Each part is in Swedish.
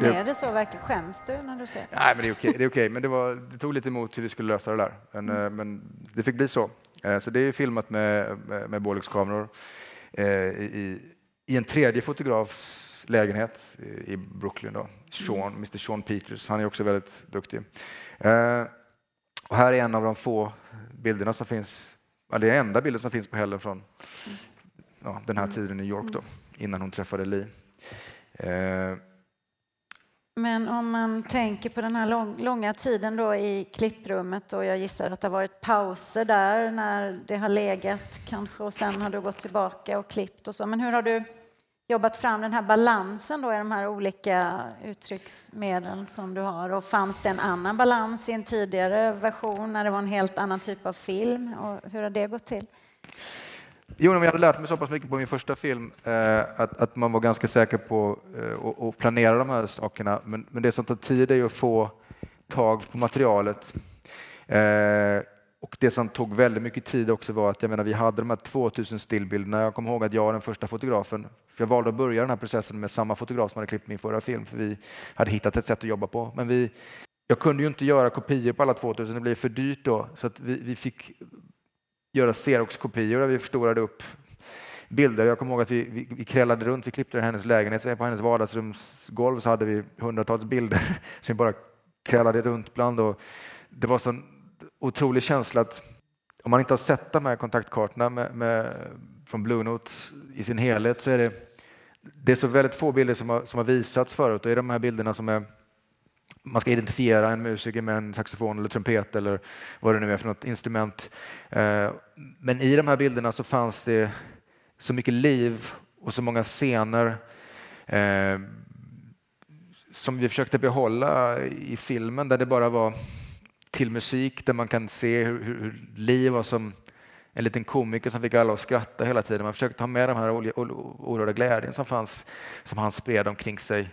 Men det... är det så verkligen? Skäms du när du ser det? Nej, men det är okej. Det, är okej. Men det, var, det tog lite emot hur vi skulle lösa det där. Men, mm. men det fick bli så. Eh, så det är filmat med, med, med Bolex-kameror eh, i, i en tredje fotografs lägenhet i Brooklyn. Då. Sean, Mr Sean Peters, han är också väldigt duktig. Och här är en av de få bilderna som finns, det är enda bilden som finns på Helen från ja, den här tiden i New York då, innan hon träffade Lee. Eh. Men om man tänker på den här lång, långa tiden då i klipprummet och jag gissar att det har varit pauser där när det har legat kanske och sen har du gått tillbaka och klippt och så. Men hur har du jobbat fram den här balansen då i de här olika uttrycksmedlen som du har? Och fanns det en annan balans i en tidigare version när det var en helt annan typ av film? Och hur har det gått till? Jo, men jag hade lärt mig så pass mycket på min första film eh, att, att man var ganska säker på eh, att planera de här sakerna. Men, men det som tar tid är ju att få tag på materialet. Eh, och det som tog väldigt mycket tid också var att jag menar, vi hade de här 2000 stillbilderna. Jag kommer ihåg att jag var den första fotografen. För jag valde att börja den här processen med samma fotograf som hade klippt min förra film, för vi hade hittat ett sätt att jobba på. Men vi, jag kunde ju inte göra kopior på alla 2000, det blev för dyrt då. Så att vi, vi fick göra Xerox-kopior där vi förstorade upp bilder. Jag kommer ihåg att vi, vi, vi krälade runt, vi klippte hennes lägenhet, på hennes vardagsrumsgolv så hade vi hundratals bilder som vi bara krälade runt bland. Och det var så otrolig känsla att om man inte har sett de här kontaktkartorna med, med, från Blue Notes i sin helhet så är det, det är så väldigt få bilder som har, som har visats förut och är de här bilderna som är man ska identifiera en musiker med en saxofon eller trumpet eller vad det nu är för något instrument. Eh, men i de här bilderna så fanns det så mycket liv och så många scener eh, som vi försökte behålla i filmen där det bara var till musik där man kan se hur, hur Li var som en liten komiker som fick alla att skratta hela tiden. Man försökte ha med de här oerhörda glädjen som fanns, som han spred omkring sig.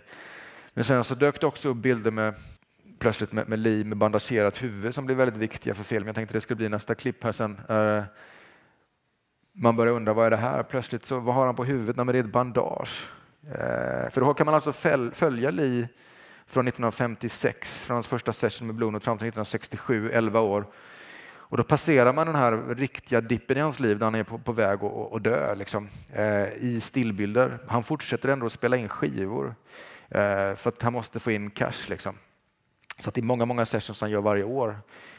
Men sen så dök det också upp bilder med plötsligt med, med Li med bandagerat huvud som blir väldigt viktiga för filmen. Jag tänkte det skulle bli nästa klipp här sen. Eh, man börjar undra vad är det här? Plötsligt så vad har han på huvudet? Nej, men det är ett bandage. Eh, för då kan man alltså följa Li från 1956, från hans första session med Blue Note fram till 1967, 11 år. Och då passerar man den här riktiga dippen i hans liv där han är på, på väg att dö liksom, eh, i stillbilder. Han fortsätter ändå att spela in skivor eh, för att han måste få in cash. Liksom. Så att det är många, många sessions han gör varje år.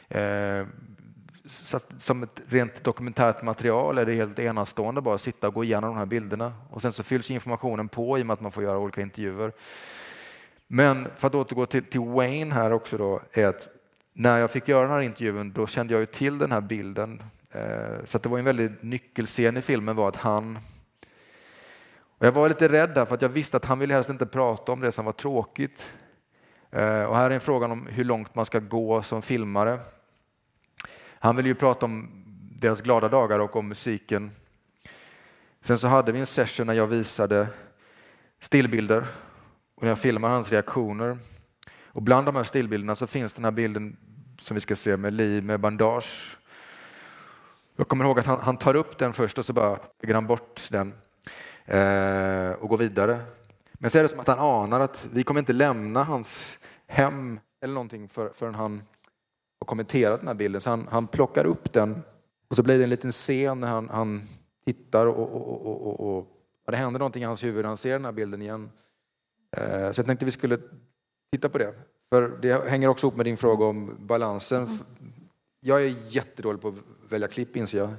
Eh, så att, som ett rent dokumentärt material är det helt enastående bara att sitta och gå igenom de här bilderna. Och sen så fylls informationen på i och med att man får göra olika intervjuer. Men för att återgå till, till Wayne här också då, är att när jag fick göra den här intervjun då kände jag ju till den här bilden. Eh, så det var en väldigt nyckelscen i filmen var att han och jag var lite rädd där för att jag visste att han ville helst inte prata om det som var tråkigt. Eh, och här är en fråga om hur långt man ska gå som filmare. Han vill ju prata om deras glada dagar och om musiken. Sen så hade vi en session när jag visade stillbilder och jag filmar hans reaktioner. Och bland de här stillbilderna så finns den här bilden som vi ska se med Li med bandage. Jag kommer ihåg att han, han tar upp den först och så bara lägger han bort den eh, och går vidare. Men så är det som att han anar att vi kommer inte lämna hans hem eller någonting för, förrän han har kommenterat den här bilden. Så han, han plockar upp den och så blir det en liten scen när han, han tittar och, och, och, och, och det händer någonting i hans huvud. Han ser den här bilden igen. Eh, så jag tänkte vi skulle titta på det. För det hänger också ihop med din fråga om balansen. Jag är jättedålig på att välja klipp inser jag.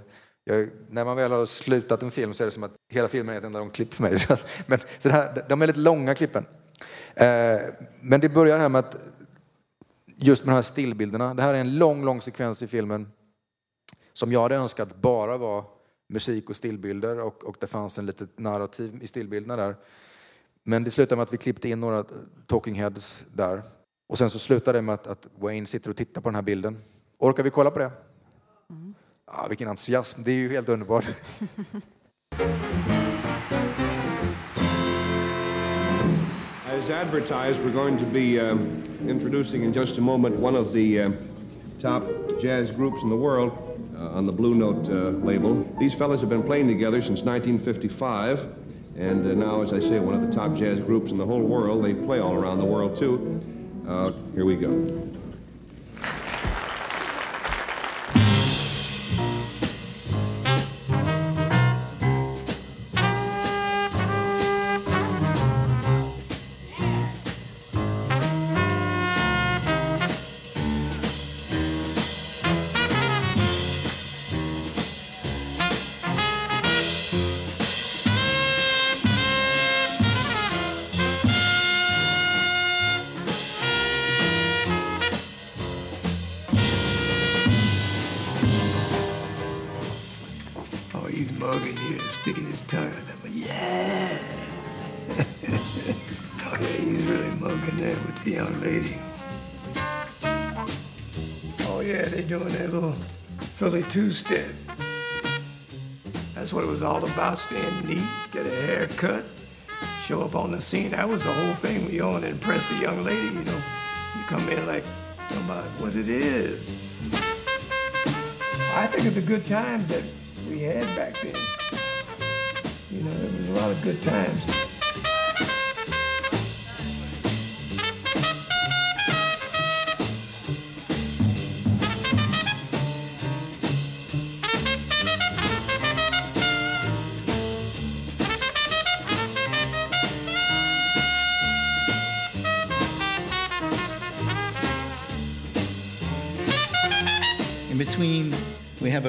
jag. när man väl har slutat en film så är det som att hela filmen är ett enda långt klipp för mig. Så, men, så här, de är lite långa klippen. Eh, men det börjar här med att just med de här stillbilderna. Det här är en lång, lång sekvens i filmen som jag hade önskat bara var musik och stillbilder och, och det fanns en litet narrativ i stillbilderna där. Men det slutade med att vi klippte in några talking heads där. Och sen så slutade det med att, att Wayne sitter och tittar på den här bilden. Orkar vi kolla på det? Mm. Ja, vilken entusiasm, det är ju helt underbart. As advertised, we're going to be um, introducing in just a moment one of the uh, top jazz groups in the world uh, on the Blue Note uh, label. These fellas have been playing together since 1955. And uh, now, as I say, one of the top jazz groups in the whole world. They play all around the world, too. Uh, here we go. Yeah, they doing that little Philly two-step. That's what it was all about, staying neat, get a haircut, show up on the scene. That was the whole thing. We to impress a young lady, you know. You come in like, talking about what it is. I think of the good times that we had back then. You know, there was a lot of good times.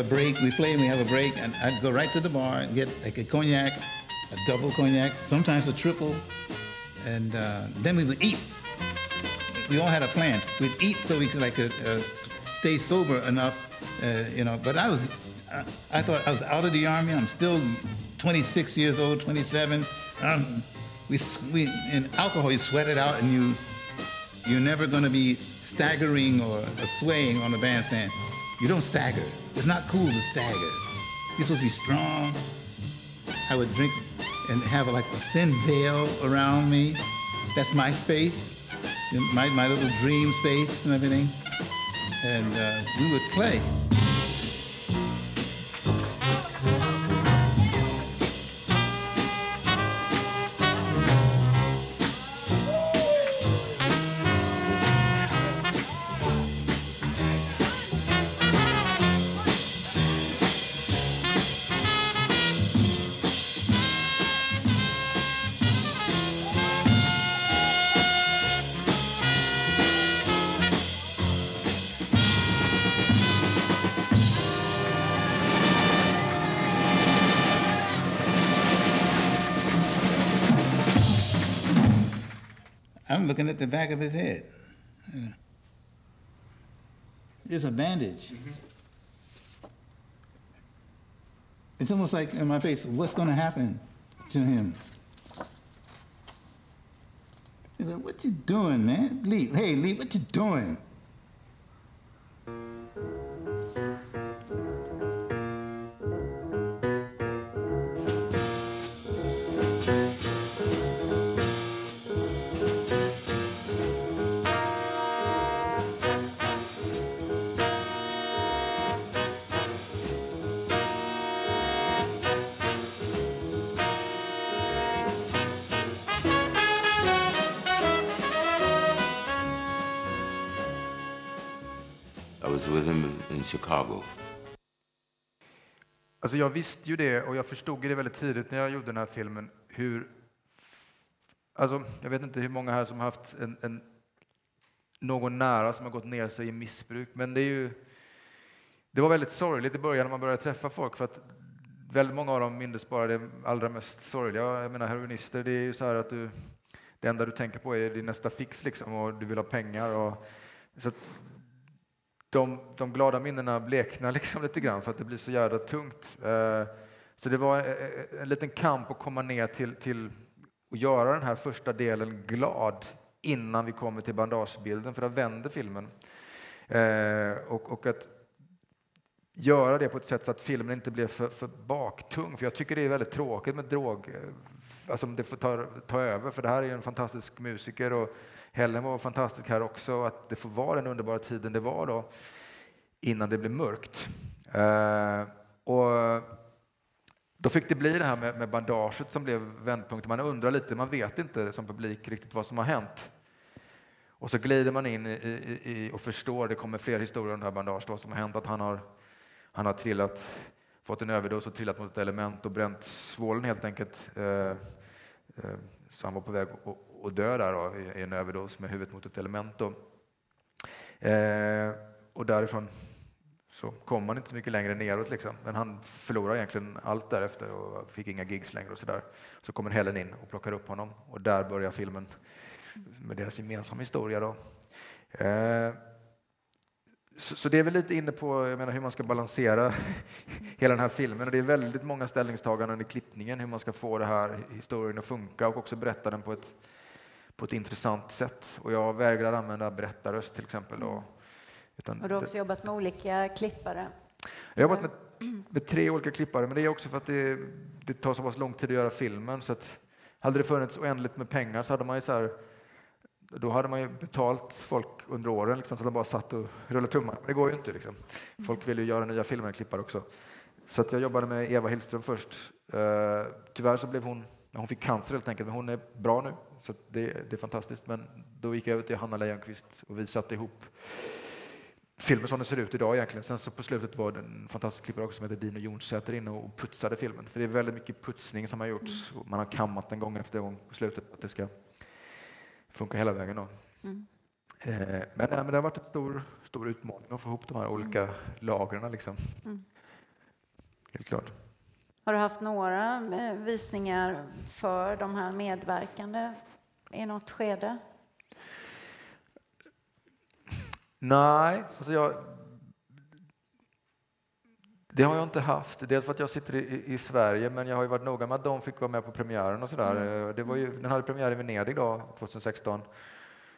Break. We play and we have a break, and I'd go right to the bar and get like a cognac, a double cognac, sometimes a triple, and uh, then we would eat. We all had a plan. We'd eat so we could like uh, uh, stay sober enough, uh, you know. But I was, I, I thought I was out of the army. I'm still 26 years old, 27. Um, we, we in alcohol, you sweat it out, and you you're never going to be staggering or swaying on the bandstand. You don't stagger. It's not cool to stagger. You're supposed to be strong. I would drink and have like a thin veil around me. That's my space, my, my little dream space and everything. And uh, we would play. I'm looking at the back of his head. Yeah. It's a bandage. Mm-hmm. It's almost like in my face, what's going to happen to him? He's like, what you doing, man? Leave. hey, leave. what you doing? Was with him in, in Chicago. Alltså jag visste ju det och jag förstod det väldigt tidigt när jag gjorde den här filmen hur... Alltså, jag vet inte hur många här som har haft en, en, någon nära som har gått ner sig i missbruk, men det är ju... Det var väldigt sorgligt i början när man började träffa folk för att väldigt många av dem mindes bara det allra mest sorgliga. Jag menar heroinister, det är ju så här att du... Det enda du tänker på är din nästa fix liksom och du vill ha pengar. Och, så att de, de glada minnena bleknar liksom lite grann för att det blir så jävla tungt. Eh, så det var eh, eh, en liten kamp att komma ner till, till att göra den här första delen glad innan vi kommer till bandagebilden, för där vänder filmen. Och, och att göra det på ett sätt så att filmen inte blir för, för baktung. För jag tycker det är väldigt tråkigt med drog, alltså om det får ta, ta över. För det här är ju en fantastisk musiker och Helen var fantastisk här också. Att det får vara den underbara tiden det var då innan det blev mörkt. Eh, och då fick det bli det här med, med bandaget som blev vändpunkten. Man undrar lite, man vet inte som publik riktigt vad som har hänt. Och så glider man in i, i, i och förstår, det kommer fler historier om det här bandaget, vad som har hänt, att han har, han har trillat, fått en överdos och trillat mot ett element och bränt svålen helt enkelt. Eh, eh, så han var på väg och dör dö där då, i en överdos med huvudet mot ett element. Då. Eh, och därifrån så kom man inte så mycket längre neråt. Liksom. Men han förlorade egentligen allt därefter och fick inga gigs längre. och Så, där. så kommer Helen in och plockar upp honom och där börjar filmen med deras gemensamma historia. Då. Eh, så, så, det är väl lite inne på jag menar, hur man ska balansera hela den här filmen. Och det är väldigt många ställningstaganden i klippningen, hur man ska få det här historien att funka och också berätta den på ett, på ett intressant sätt. Och jag vägrar använda berättarröst till exempel. Då. Utan och du har också det, jobbat med olika klippare? Jag har jobbat med, med, tre olika klippare, men det är också för att det, det tar så pass lång tid att göra filmen. Så att, hade det funnits oändligt med pengar så hade man ju så här, då hade man ju betalt folk under åren liksom, så de bara satt och rullade tummarna. Men det går ju inte. Liksom. Folk vill ju göra nya filmer och klippare också. Så att jag jobbade med Eva Hillström först. Uh, tyvärr så blev hon, hon fick cancer helt enkelt, men hon är bra nu. Så det, det är fantastiskt. Men då gick jag över till Hanna Leijonqvist och vi satte ihop filmen som den ser ut idag egentligen. Sen så på slutet var det en fantastisk klippare som heter Dino Jonssäter inne och putsade filmen. För det är väldigt mycket putsning som har gjorts. Mm. Man har kammat den gång efter gång på slutet att det ska funka hela vägen. Då. Mm. Eh, men, nej, men det har varit en stor, stor utmaning att få ihop de här olika lagren. Liksom. Mm. Helt klart. Har du haft några eh, visningar för de här medverkande i något skede? Nej, alltså jag, det har jag inte haft. Dels för att jag sitter i, i, Sverige, men jag har ju varit noga med att de fick vara med på premiären och sådär. Mm. Det var ju, den hade premiär i Venedig då, 2016.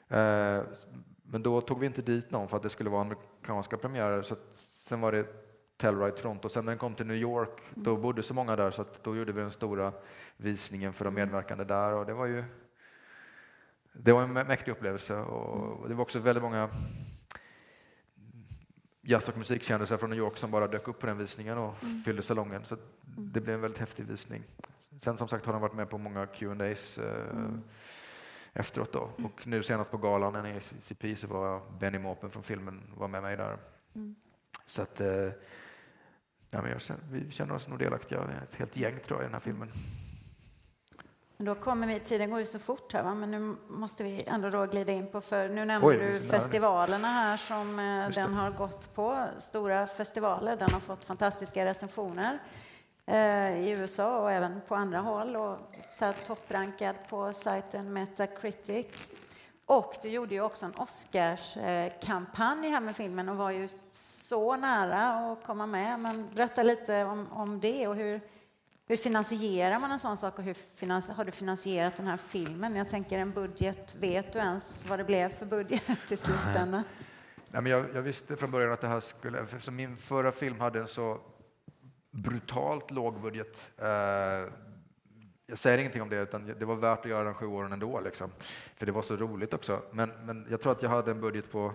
Eh, men då tog vi inte dit någon för att det skulle vara amerikanska premiärer. Så sen var det Telluride Toronto. Sen när den kom till New York, då mm. bodde så många där så då gjorde vi den stora visningen för de medverkande där. Och det var ju det var en mäktig upplevelse. Och det var också väldigt många jazz och musikkändisar från New York som bara dök upp på den visningen och mm. fyllde salongen. Så det blev en väldigt häftig visning. Sen som sagt har de varit med på många Q&As eh, mm. efteråt. Då. Och nu senast på galan i CP så var Benny Maupin från filmen var med mig där. Mm. Så att, eh, ja, men jag, vi känner oss nog delaktiga, ett helt gäng tror jag i den här filmen. Då kommer vi, tiden går ju så fort här, va? men nu måste vi ändå då glida in på, för nu nämnde Oj, du festivalerna här som eh, den har gått på, stora festivaler. Den har fått fantastiska recensioner eh, i USA och även på andra håll och så topprankad på sajten Metacritic. Och du gjorde ju också en Oscarskampanj här med filmen och var ju så nära att komma med. Men berätta lite om, om det och hur hur finansierar man en sån sak och hur har du finansierat den här filmen? Jag tänker en budget, vet du ens vad det blev för budget i slutändan? Nej, men jag, jag, visste från början att det här skulle, eftersom min förra film hade en så brutalt låg budget. Eh, jag säger ingenting om det, utan det var värt att göra den sju åren ändå, liksom. för det var så roligt också. Men, men jag tror att jag hade en budget på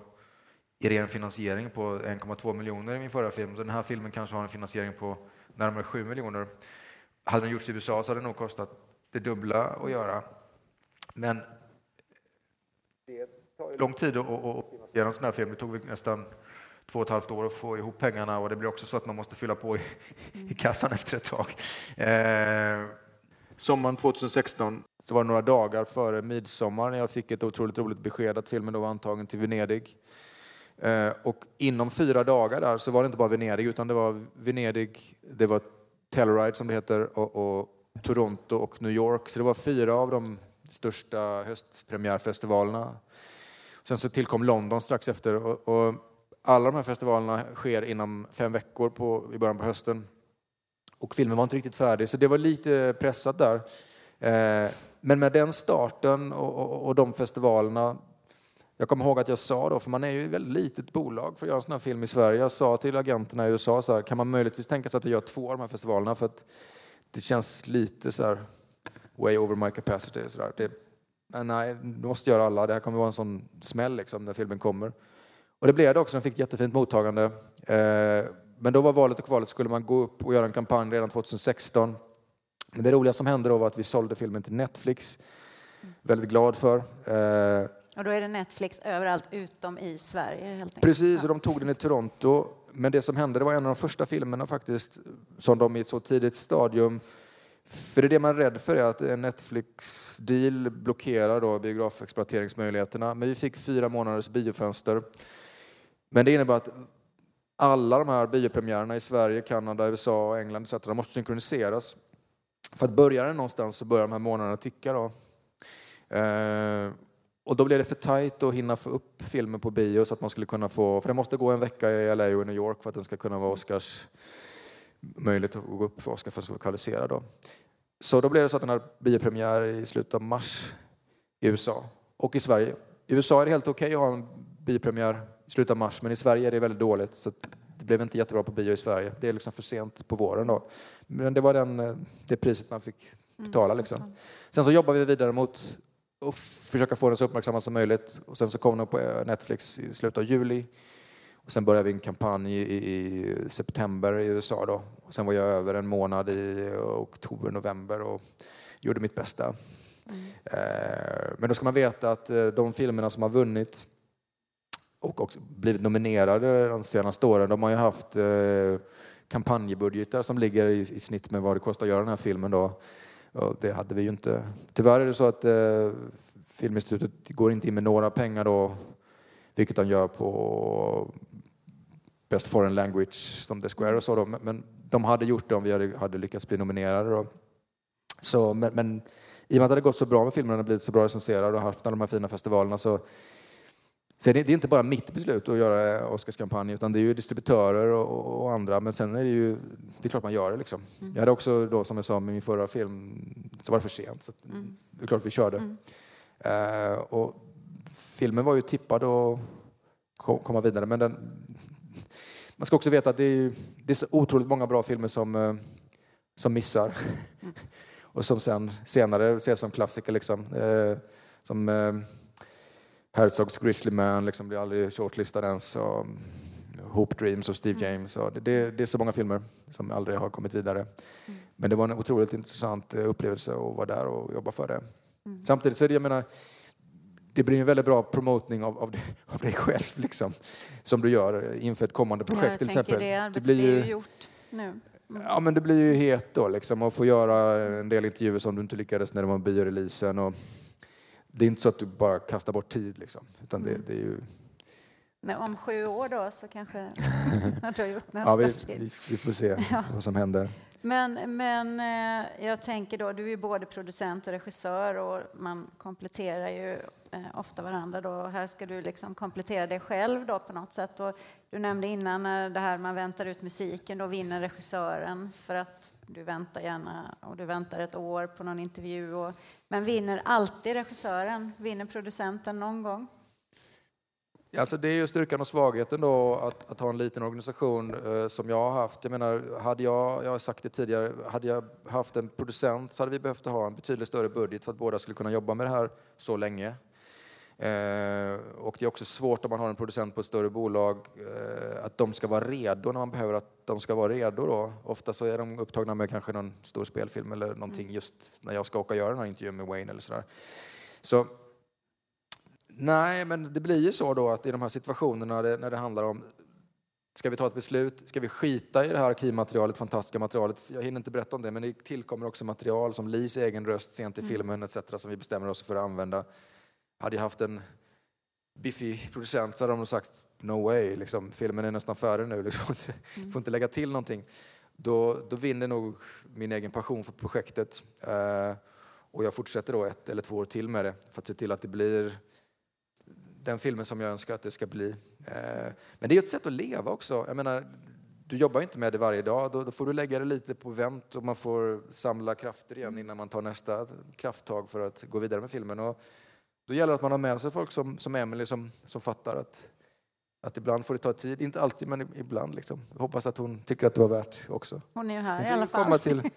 i ren finansiering på 1,2 miljoner i min förra film. Så den här filmen kanske har en finansiering på närmare 7 miljoner. Hade den gjorts i USA så hade det nog kostat det dubbla att göra. Men det tar lång tid att finansiera en sån här film. Det tog nästan två och ett halvt år att få ihop pengarna och det blir också så att man måste fylla på i, i kassan efter ett tag. Eh, sommaren 2016 så var det några dagar före midsommar när jag fick ett otroligt roligt besked att filmen då var antagen till Venedig. Eh, och inom fyra dagar där så var det inte bara Venedig utan det var Venedig, det var Telluride som det heter och, och, Toronto och New York. Så det var fyra av de största höstpremiärfestivalerna. Sen så tillkom London strax efter och, och alla de här festivalerna sker inom fem veckor på, i början på hösten. Och filmen var inte riktigt färdig, så det var lite pressat där. Eh, men med den starten och, och, och, de festivalerna jag kommer ihåg att jag sa då, för man är ju ett väldigt litet bolag för att göra en sån här film i Sverige. Jag sa till agenterna i USA så här, kan man möjligtvis tänka sig att vi gör två av de här festivalerna för att det känns lite så här way over my capacity. Så där. Det, nej, du måste göra alla. Det här kommer vara en sån smäll liksom, när filmen kommer. Och det blev det också. Den fick ett jättefint mottagande. Eh, men då var valet och kvalet, skulle man gå upp och göra en kampanj redan 2016. Men det roliga som hände då var att vi sålde filmen till Netflix. Väldigt glad för. Eh, och då är det Netflix överallt utom i Sverige. Precis, och de tog den i Toronto. Men det som hände, det var en av de första filmerna faktiskt som de i ett så tidigt stadium för det är det man är rädd för, är att en Netflix-deal blockerar då biografexploateringsmöjligheterna. Men vi fick fyra månaders biofönster. Men det innebär att alla de här biopremiärerna i Sverige, Kanada, USA, England etc. De måste synkroniseras. För att börja den någonstans så börjar de här månaderna ticka. Då. Eh, och då blev det för tajt att hinna få upp filmen på bio så att man skulle kunna få, för det måste gå en vecka i LA och New York för att den ska kunna vara Oscars möjligt att gå upp för Oscar för att ska vara kvalificerad. Då. Så då blev det så att den här biopremiär i slutet av mars i USA och i Sverige. I USA är det helt okej okay att ha en biopremiär i slutet av mars men i Sverige är det väldigt dåligt så det blev inte jättebra på bio i Sverige. Det är liksom för sent på våren då. Men det var den, det priset man fick betala. Liksom. Sen så jobbar vi vidare mot att försöka få den så uppmärksammad som möjligt. Och sen så kom den på Netflix i slutet av juli. Och sen började vi en kampanj i, i september i USA. Då. Och sen var jag över en månad i oktober, november och gjorde mitt bästa. Mm. Eh, men då ska man veta att eh, de filmerna som har vunnit och också blivit nominerade de senaste åren, de har ju haft eh, kampanjbudgetar som ligger i, i snitt med vad det kostar att göra den här filmen. Då. Och det hade vi ju inte. Tyvärr är det så att eh, Filminstitutet går inte in med några pengar då, vilket de gör på Best Foreign Language som The Square och så. Då. Men de hade gjort det om vi hade, hade lyckats bli nominerade. Då. Så, men, men i och med att det hade gått så bra med filmerna och blivit så bra recenserade och haft alla de här fina festivalerna så så det, det är inte bara mitt beslut att göra Oscarskampanj utan det är ju distributörer och, och, andra. Men sen är det ju, det är klart man gör det liksom. Mm. Jag hade också då, som jag sa med min förra film, så var det för sent. Så mm. det är klart vi körde. Mm. Uh, och filmen var ju tippad att komma vidare men den, man ska också veta att det är, det är så otroligt många bra filmer som, uh, som missar. Mm. och som sen senare ses som klassiker liksom. Uh, som Herzogs Grizzly Man liksom blir aldrig shortlistad ens. Och Hope Dreams och Steve mm. James. Och det, det, är så många filmer som aldrig har kommit vidare. Mm. Men det var en otroligt intressant eh, upplevelse att vara där och jobba för det. Mm. Samtidigt så är det, jag menar, det blir en väldigt bra promotning av, av, det, av dig själv liksom, som du gör inför ett kommande projekt ja, till exempel. Det, det blir ju, gjort nu. Mm. Ja, men det blir ju het då liksom att få göra en del intervjuer som du inte lyckades när det var bioreleasen. Och det är inte så att du bara kastar bort tid liksom, utan det, mm. det är ju... Men om sju år då så kanske du har gjort nästa ja, vi, vi, vi får se ja. vad som händer. Men, men eh, jag tänker då, du är både producent och regissör och man kompletterar ju eh, ofta varandra då. Här ska du liksom komplettera dig själv då på något sätt. Och du nämnde innan när det här man väntar ut musiken, då vinner regissören för att du väntar gärna och du väntar ett år på någon intervju. Och, men vinner alltid regissören? Vinner producenten någon gång? Alltså det är ju styrkan och svagheten då att, att ha en liten organisation eh, som jag har haft. Jag menar, hade jag, jag har sagt det tidigare, hade jag haft en producent så hade vi behövt ha en betydligt större budget för att båda skulle kunna jobba med det här så länge. Eh, och det är också svårt om man har en producent på ett större bolag eh, att de ska vara redo när man behöver att de ska vara redo. Då. Ofta så är de upptagna med kanske någon stor spelfilm eller någonting mm. just när jag ska åka och göra den här intervjun med Wayne eller sådär. Så Nej, men det blir ju så då att i de här situationerna när det handlar om Ska vi ta ett beslut? Ska vi skita i det här arkivmaterialet, fantastiska materialet? Jag hinner inte berätta om det, men det tillkommer också material som Lis egen röst sent i mm. filmen etc. som vi bestämmer oss för att använda. Hade jag haft en biffig producent så hade de sagt no way, liksom. filmen är nästan färdig nu, liksom. mm. får inte lägga till någonting. Då, då vinner nog min egen passion för projektet. Uh, och jag fortsätter då ett eller två år till med det för att se till att det blir den filmen som jag önskar att det ska bli. Eh, men det är ett sätt att leva också. Jag menar, du jobbar inte med det varje dag. Då, får du lägga det lite på vänt och man får samla krafter igen innan man tar nästa krafttag för att gå vidare med filmen. Och då gäller det att man har med sig folk som, som Emily som, som fattar att, att ibland får det ta tid. Inte alltid, men ibland. Liksom. Jag hoppas att hon tycker att det var värt också. Hon är ju här i alla fall. Komma till,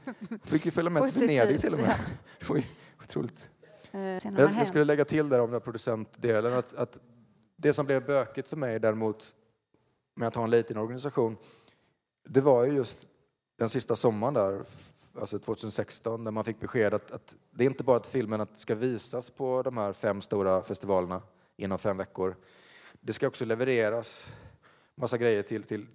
fick ju följa med till Venedig till och med. Det var otroligt. Eh, jag, jag skulle lägga till där om den producentdelen att, att det som blev bökigt för mig däremot med att ha en liten organisation Det var ju just den sista sommaren där, alltså 2016, när man fick besked att, att det är inte bara att filmen ska visas på de här fem stora festivalerna inom fem veckor. Det ska också levereras massa grejer till, till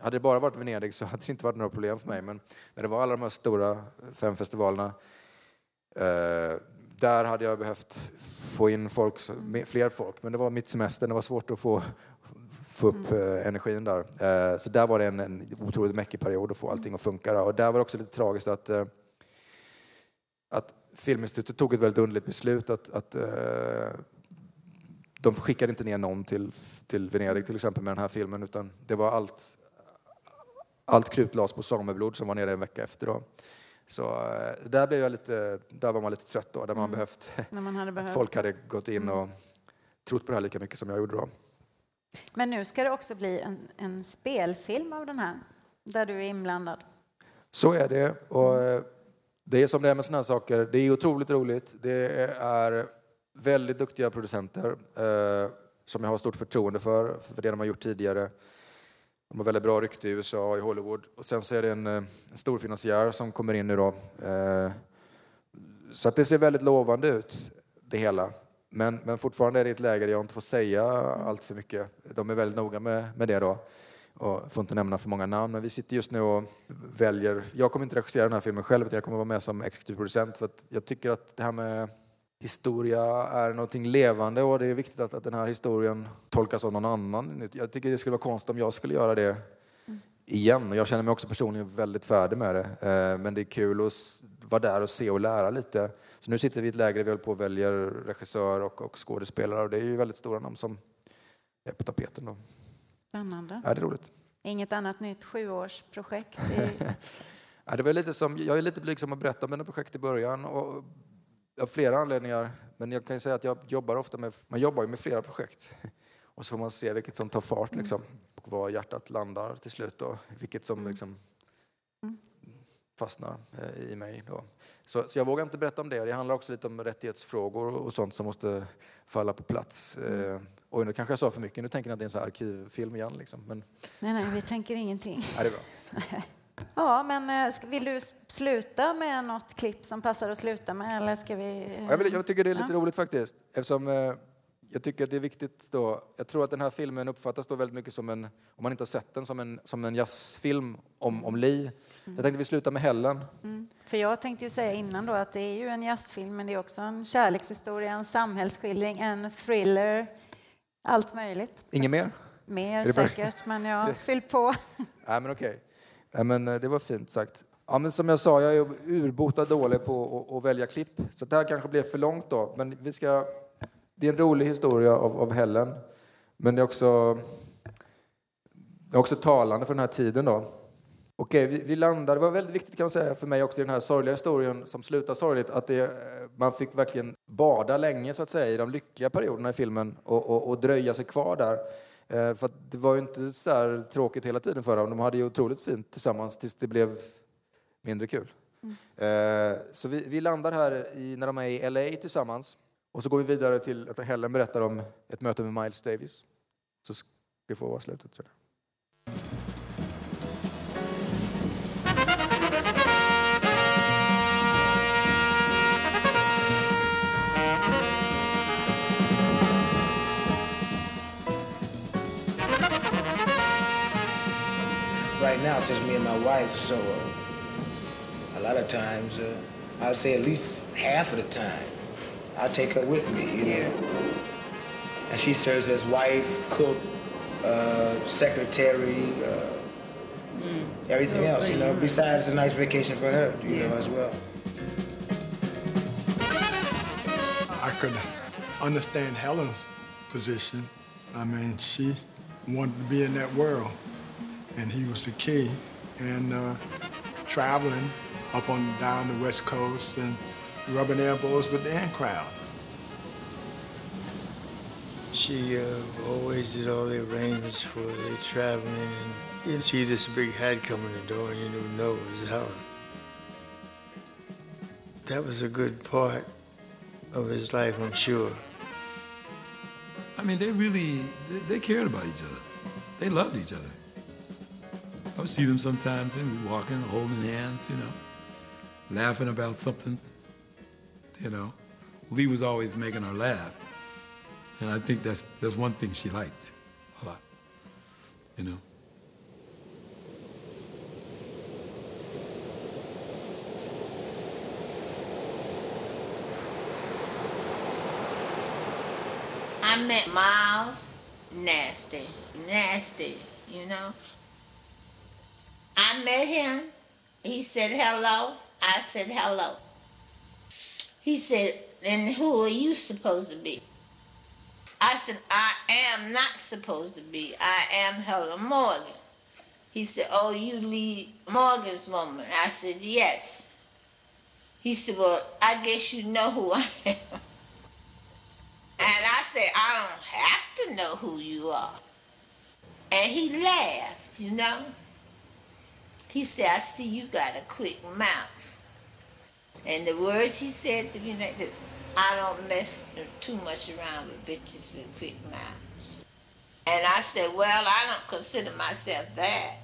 hade det bara varit Venedig så hade det inte varit några problem för mig. Men när det var alla de här stora fem festivalerna, eh, där hade jag behövt få in folk, fler folk. Men det var mitt semester, det var svårt att få, få upp eh, energin där. Eh, så där var det en, en otroligt mäckig period att få allting att funka. Och där var det också lite tragiskt att, eh, att Filminstitutet tog ett väldigt underligt beslut att, att de skickade inte ner någon till, till Venedig till exempel med den här filmen utan det var allt, allt krut lades på Sameblod som var nere en vecka efter. Då. Så där, blev jag lite, där var man lite trött då, där man mm. behövt, man behövt. folk hade gått in och trott på det här lika mycket som jag gjorde då. Men nu ska det också bli en, en spelfilm av den här, där du är inblandad. Så är det. Och eh, det är som det är med såna här saker. Det är otroligt roligt. Det är väldigt duktiga producenter eh, som jag har stort förtroende för, för det de har gjort tidigare. De har väldigt bra rykte i USA och i Hollywood. Och sen så är det en, eh, en stor finansiär som kommer in nu då. Eh, så att det ser väldigt lovande ut, det hela. Men, men fortfarande är det ett läge där jag inte får säga allt för mycket. De är väldigt noga med, med det då. Och får inte nämna för många namn, men vi sitter just nu och väljer. Jag kommer inte regissera den här filmen själv, utan jag kommer vara med som exekutiv producent. För att jag tycker att det här med historia är någonting levande och det är viktigt att, att den här historien tolkas av någon annan. Jag tycker det skulle vara konstigt om jag skulle göra det igen. Jag känner mig också personligen väldigt färdig med det. Eh, men det är kul att vara där och se och lära lite. Så nu sitter vi i ett läge där vi håller på och väljer regissör och, och skådespelare och det är ju väldigt stora namn som är på tapeten. Då. Spännande. Ja, det är roligt. Inget annat nytt sjuårsprojekt? I... ja, det var lite som, jag är lite blygsam att berätta om mina projekt i början och av flera anledningar. Men jag kan ju säga att jag jobbar ofta med, man jobbar med flera projekt. Och så får man se vilket som tar fart liksom. Och var hjärtat landar till slut och vilket som mm. liksom fastnar eh, i mig. Då. Så, så, jag vågar inte berätta om det. Det handlar också lite om rättighetsfrågor och sånt som måste falla på plats. Mm. Eh, oj, nu kanske jag sa för mycket. Nu tänker ni att det är en sån arkivfilm igen. Liksom. Men... Nej, nej, vi tänker ingenting. Ja, det är bra. Ja, men eh, vill du sluta med något klipp som passar att sluta med? Eller ska vi... jag, vill, jag tycker det är lite ja. roligt faktiskt. Eftersom jag tycker att det är viktigt då. Jag tror att den här filmen uppfattas då väldigt mycket som en, om man inte har sett den, som en, som en jazzfilm om, om Lee. Mm. Jag tänkte vi slutar med Helen. Mm. För jag tänkte ju säga innan då att det är ju en jazzfilm, men det är också en kärlekshistoria, en samhällsskildring, en thriller, allt möjligt. Inget mer? Mer säkert, men jag har fyllt på. Nej, men okej. Ja, men eh, det var fint sagt. Ja, men som jag sa, jag är urbota dålig på att, att välja klipp. Så det här kanske blev för långt då. Men vi ska... Det är en rolig historia av, av Helen. Men det är också, det är också talande för den här tiden då. Okej, vi, vi landar. Det var väldigt viktigt kan jag säga för mig också i den här sorgliga historien som slutar sorgligt att det, man fick verkligen bada länge så att säga i de lyckliga perioderna i filmen och, och, och dröja sig kvar där. Eh, för det var ju inte så här tråkigt hela tiden för dem. De hade ju otroligt fint tillsammans tills det blev mindre kul. Mm. Eh, så vi, vi, landar här i, när de är i LA tillsammans. Och så går vi vidare till att Helen berättar om ett möte med Miles Davis. Så det får vara slutet. Tror jag. right now it's just me and my wife, so uh, a lot of times, uh, I would say at least half of the time, I'll take her with me, you know. And she serves as wife, cook, uh, secretary, mm. everything else, you know, besides a nice vacation for her, you yeah. know, as well. I could understand Helen's position. I mean, she wanted to be in that world and he was the key. And uh, traveling up on down the West Coast and rubbing elbows with the in crowd. She uh, always did all the arrangements for the traveling, and you'd see this big hat coming the door, and you knew no, it was Howard. That was a good part of his life, I'm sure. I mean, they really they, they cared about each other. They loved each other. I would see them sometimes and we'd walking, holding hands, you know, laughing about something, you know. Lee was always making her laugh. And I think that's, that's one thing she liked a lot, you know. I met Miles, nasty, nasty, you know. I met him. He said hello. I said hello. He said, then who are you supposed to be? I said, I am not supposed to be. I am Helen Morgan. He said, oh, you Lee Morgan's woman. I said, yes. He said, well, I guess you know who I am. And I said, I don't have to know who you are. And he laughed, you know. He said, I see you got a quick mouth. And the words he said to me like this, I don't mess too much around with bitches with quick mouths. And I said, well, I don't consider myself that.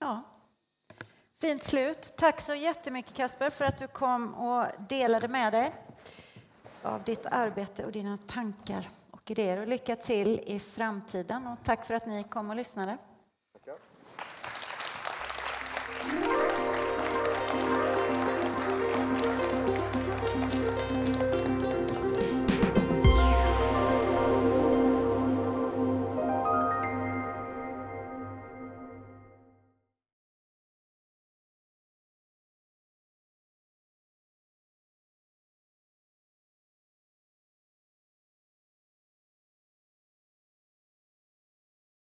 Ja. Fint slut. Tack så jättemycket Kasper för att du kom och delade med dig av ditt arbete och dina tankar och idéer. Och lycka till i framtiden och tack för att ni kom och lyssnade.